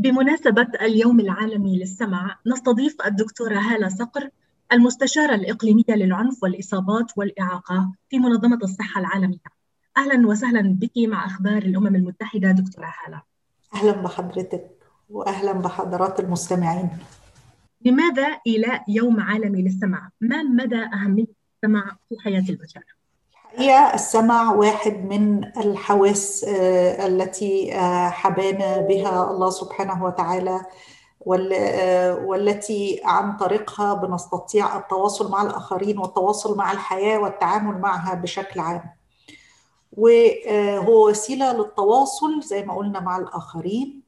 بمناسبة اليوم العالمي للسمع نستضيف الدكتورة هالة صقر المستشارة الإقليمية للعنف والإصابات والإعاقة في منظمة الصحة العالمية أهلا وسهلا بك مع أخبار الأمم المتحدة دكتورة هالة أهلا بحضرتك وأهلا بحضرات المستمعين لماذا إيلاء يوم عالمي للسمع؟ ما مدى أهمية السمع في حياة البشر؟ الحقيقة السمع واحد من الحواس آه، التي آه، حبانا بها الله سبحانه وتعالى آه، والتي عن طريقها بنستطيع التواصل مع الآخرين والتواصل مع الحياة والتعامل معها بشكل عام. وهو وسيلة للتواصل زي ما قلنا مع الآخرين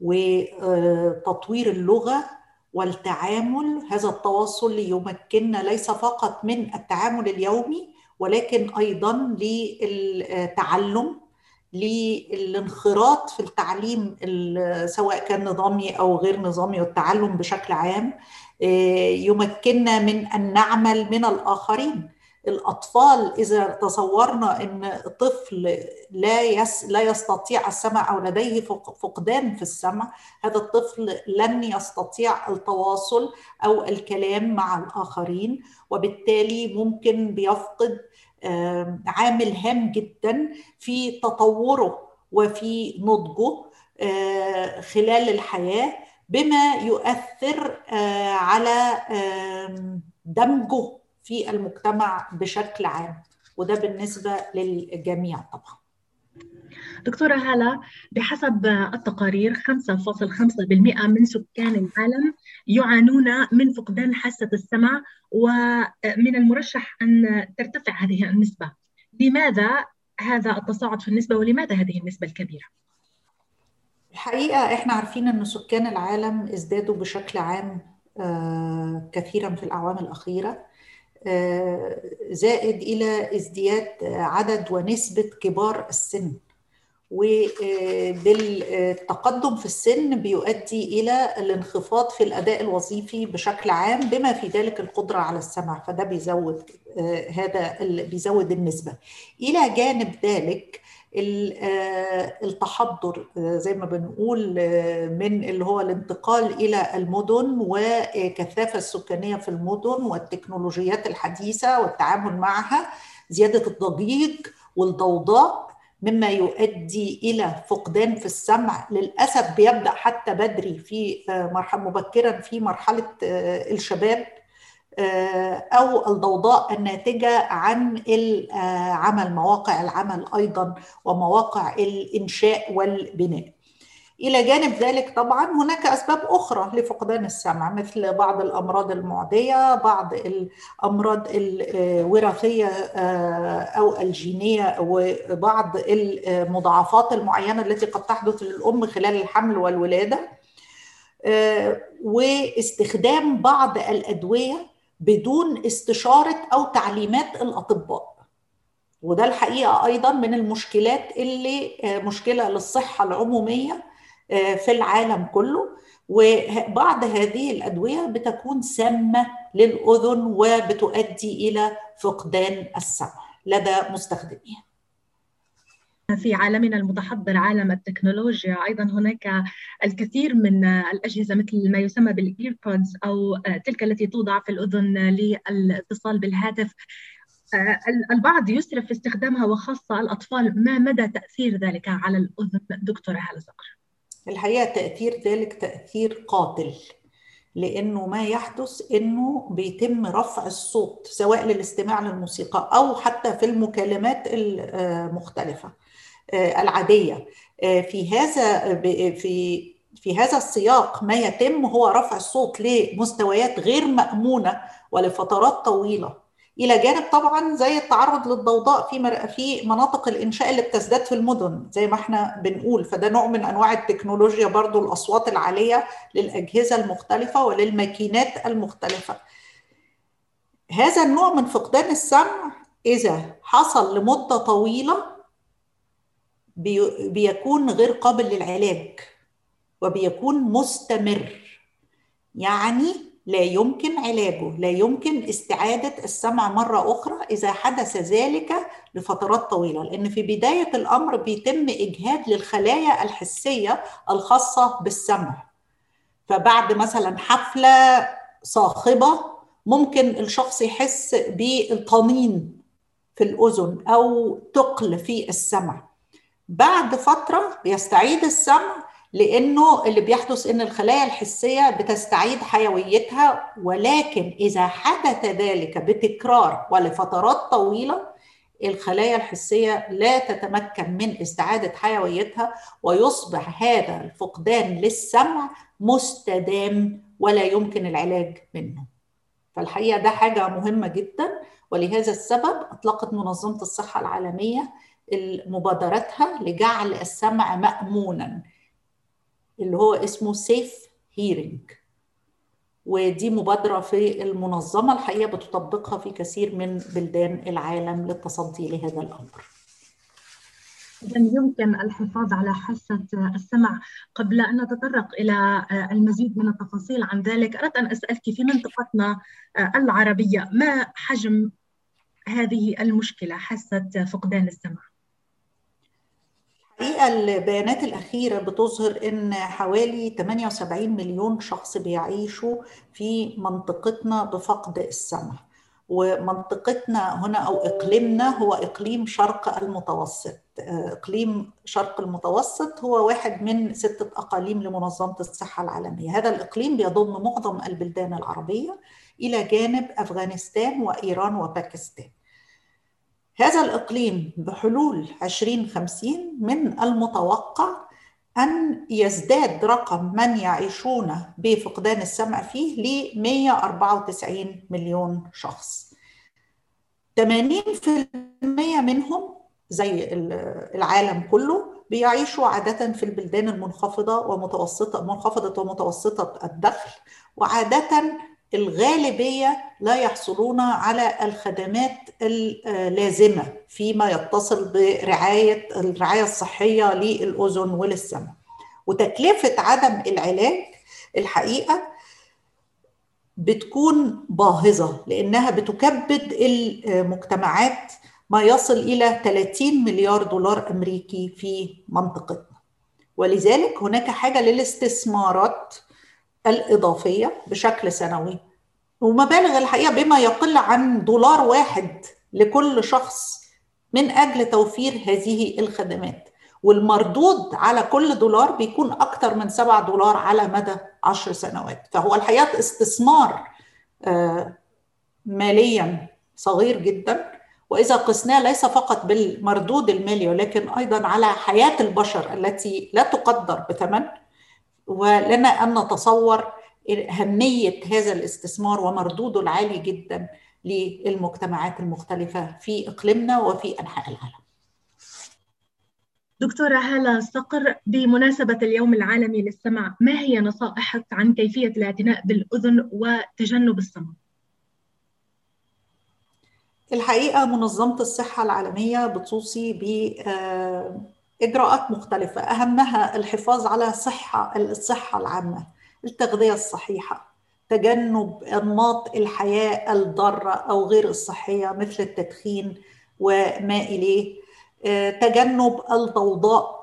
وتطوير اللغة والتعامل. هذا التواصل يمكننا ليس فقط من التعامل اليومي ولكن أيضا للتعلم للانخراط في التعليم سواء كان نظامي أو غير نظامي والتعلم بشكل عام آه، يمكننا من أن نعمل من الآخرين. الأطفال إذا تصورنا إن طفل لا يس لا يستطيع السمع أو لديه فقدان في السمع هذا الطفل لن يستطيع التواصل أو الكلام مع الآخرين وبالتالي ممكن بيفقد عامل هام جدا في تطوره وفي نضجه خلال الحياة بما يؤثر على دمجه في المجتمع بشكل عام وده بالنسبة للجميع طبعا. دكتورة هالة بحسب التقارير 5.5% من سكان العالم يعانون من فقدان حاسة السمع ومن المرشح أن ترتفع هذه النسبة. لماذا هذا التصاعد في النسبة ولماذا هذه النسبة الكبيرة؟ الحقيقة إحنا عارفين أن سكان العالم ازدادوا بشكل عام آه، كثيرا في الأعوام الأخيرة. زائد إلى ازدياد عدد ونسبة كبار السن. وبالتقدم في السن بيؤدي إلى الانخفاض في الأداء الوظيفي بشكل عام بما في ذلك القدرة على السمع فده بيزود آه، هذا بيزود النسبة. إلى جانب ذلك آه، التحضر آه، زي ما بنقول من اللي هو الانتقال إلى المدن والكثافه السكانية في المدن والتكنولوجيات الحديثة والتعامل معها زيادة الضجيج والضوضاء مما يؤدي إلى فقدان في السمع. للأسف بيبدأ حتى بدري في آه، مرحلة مبكرا في مرحلة آه، الشباب آه، أو الضوضاء الناتجة عن عمل مواقع العمل أيضا ومواقع الإنشاء والبناء. إلى جانب ذلك طبعا هناك أسباب أخرى لفقدان السمع مثل بعض الأمراض المعدية بعض الأمراض الوراثية آه، أو الجينية وبعض المضاعفات المعينة التي قد تحدث للأم خلال الحمل والولادة. آه، واستخدام بعض الأدوية بدون استشارة أو تعليمات الأطباء. وده الحقيقة أيضا من المشكلات اللي آه، مشكلة للصحة العمومية آه، في العالم كله. وبعض هذه الأدوية بتكون سامة للأذن وبتؤدي إلى فقدان السمع. لدى مستخدميها. في عالمنا المتحضر عالم التكنولوجيا. أيضا هناك الكثير من الأجهزة مثل ما يسمى بالإيربودز أو تلك التي توضع في الأذن للاتصال بالهاتف. البعض يسرف في استخدامها وخاصة الأطفال ما مدى تأثير ذلك على الأذن؟ دكتورة هالة صقر. الحقيقة تأثير ذلك تأثير قاتل لأنه ما يحدث إنه بيتم رفع الصوت سواء للاستماع للموسيقى أو حتى في المكالمات المختلفة. العادية. آه، في هذا في في هذا السياق ما يتم هو رفع الصوت لمستويات غير مأمونة ولفترات طويلة. إلى جانب طبعا زي التعرض للضوضاء في في مناطق الإنشاء اللي بتزداد في المدن زي ما إحنا بنقول. فده نوع من أنواع التكنولوجيا برضو الأصوات العالية للأجهزة المختلفة وللماكينات المختلفة. هذا النوع من فقدان السمع إذا حصل لمدة طويلة بيكون غير قابل للعلاج وبيكون مستمر. يعني لا يمكن علاجه لا يمكن استعادة السمع مرة أخرى إذا حدث ذلك لفترات طويلة. لأن في بداية الأمر بيتم إجهاد للخلايا الحسية الخاصة بالسمع. فبعد مثلا حفلة صاخبة ممكن الشخص يحس بالطنين في الأذن أو تقل في السمع. بعد فترة بيستعيد السمع لأنه اللي بيحدث إن الخلايا الحسية بتستعيد حيويتها ولكن إذا حدث ذلك بتكرار ولفترات طويلة الخلايا الحسية لا تتمكن من استعادة حيويتها ويصبح هذا الفقدان للسمع مستدام ولا يمكن العلاج منه. فالحقيقة ده حاجة مهمة جدا ولهذا السبب أطلقت منظمة الصحة العالمية مبادرتها لجعل السمع مأمونا اللي هو اسمه سيف هيرنج ودي مبادرة في المنظمة الحقيقة بتطبقها في كثير من بلدان العالم للتصدي لهذا الأمر إذا يمكن الحفاظ على حاسة السمع قبل أن نتطرق إلى المزيد من التفاصيل عن ذلك أردت أن أسألك في منطقتنا العربية ما حجم هذه المشكلة حاسة فقدان السمع؟ الحقيقة البيانات الأخيرة بتظهر إن حوالي 78 مليون شخص بيعيشوا في منطقتنا بفقد السمع. ومنطقتنا هنا أو إقليمنا هو إقليم شرق المتوسط. إقليم شرق المتوسط هو واحد من ستة أقاليم لمنظمة الصحة العالمية. هذا الإقليم بيضم معظم البلدان العربية إلى جانب أفغانستان وإيران وباكستان. هذا الإقليم بحلول 2050 من المتوقع أن يزداد رقم من يعيشون بفقدان السمع فيه ل 194 مليون شخص. 80% منهم زي العالم كله بيعيشوا عادة في البلدان المنخفضة ومتوسطة منخفضة ومتوسطة الدخل وعادة الغالبية لا يحصلون على الخدمات اللازمة فيما يتصل برعايه الرعاية الصحية للأذن وللسمع. وتكلفة عدم العلاج الحقيقة بتكون باهظة لأنها بتكبد المجتمعات ما يصل إلى 30 مليار دولار أمريكي في منطقتنا. ولذلك هناك حاجة للاستثمارات الإضافية بشكل سنوي. ومبالغ الحقيقة بما يقل عن دولار واحد لكل شخص من أجل توفير هذه الخدمات. والمردود على كل دولار بيكون أكثر من 7 دولار على مدى 10 سنوات. فهو الحقيقة استثمار ماليا صغير جدا. وإذا قسناه ليس فقط بالمردود المالي ولكن أيضا على حياة البشر التي لا تقدر بثمن. ولنا أن نتصور أهمية هذا الاستثمار ومردوده العالي جدا للمجتمعات المختلفة في إقليمنا وفي أنحاء العالم. دكتورة هالة صقر بمناسبة اليوم العالمي للسمع، ما هي نصائحك عن كيفية الاعتناء بالأذن وتجنب الصمت؟ الحقيقة منظمة الصحة العالمية بتوصي ب إجراءات مختلفة. أهمها الحفاظ على صحة الصحة العامة التغذية الصحيحة تجنب إنماط الحياة الضارة أو غير الصحية مثل التدخين وما إليه. تجنب الضوضاء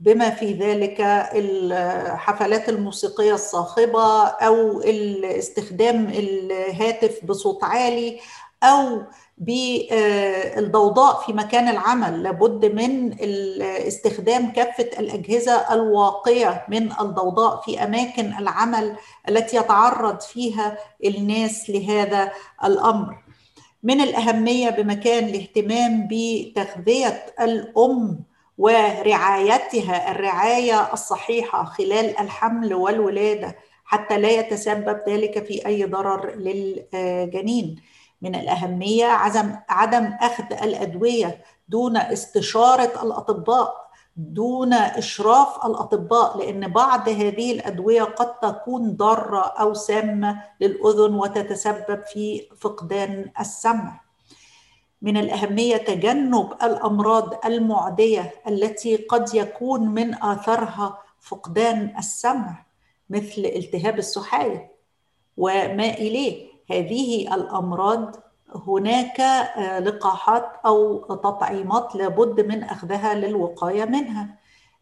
بما في ذلك الحفلات الموسيقية الصاخبة أو استخدام الهاتف بصوت عالي أو بالضوضاء في مكان العمل. لابد من استخدام كافة الأجهزة الواقية من الضوضاء في أماكن العمل التي يتعرض فيها الناس لهذا الأمر. من الأهمية بمكان الاهتمام بتغذية الأم ورعايتها الرعاية الصحيحة خلال الحمل والولادة حتى لا يتسبب ذلك في أي ضرر للجنين. من الأهمية عدم عدم أخذ الأدوية دون استشارة الأطباء دون إشراف الأطباء لأن بعض هذه الأدوية قد تكون ضارة أو سامة للأذن وتتسبب في فقدان السمع. من الأهمية تجنب الأمراض المعدية التي قد يكون من آثارها فقدان السمع مثل التهاب السحاية وما إليه. هذه الأمراض هناك لقاحات أو تطعيمات لابد من أخذها للوقاية منها.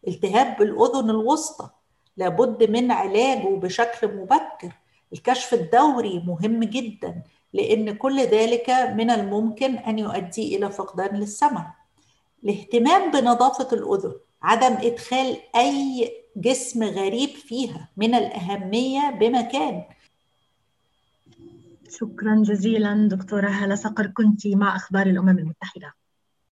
التهاب الأذن الوسطى لابد من علاجه بشكل مبكر. الكشف الدوري مهم جدا لأن كل ذلك من الممكن أن يؤدي إلى فقدان للسمع. الاهتمام بنظافة الأذن عدم إدخال أي جسم غريب فيها من الأهمية بمكان. شكرا جزيلا. دكتورة هلا صقر كنت مع أخبار الأمم المتحدة.